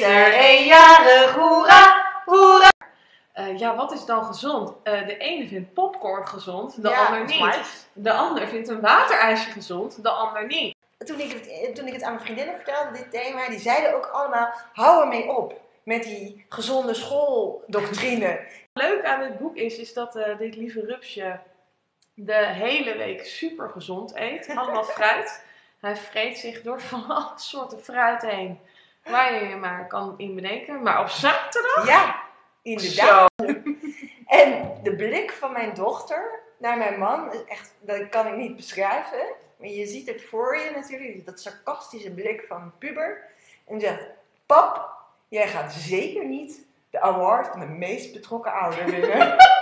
is er hoera, hoera. Eh, ja, wat is dan gezond? Eh, de ene vindt popcorn gezond, de Ja, ander niet. De ander vindt een waterijsje gezond, de ander niet. Toen ik, het, toen ik het aan mijn vriendinnen vertelde, dit thema, die zeiden ook allemaal, hou ermee op. Met die gezonde schooldoctrine. Leuk aan dit boek is, is dat eh, dit lieve rupsje de hele week super gezond eet. Allemaal fruit. Hij vreet zich door van alle soorten fruit heen. Waar je je maar kan in bedenken. Maar op zaterdag? Ja, inderdaad. En de blik van mijn dochter naar mijn man, is echt, dat kan ik niet beschrijven. Maar je ziet het voor je natuurlijk, dat sarcastische blik van een puber. En zegt, pap, jij gaat zeker niet de award van de meest betrokken ouder winnen.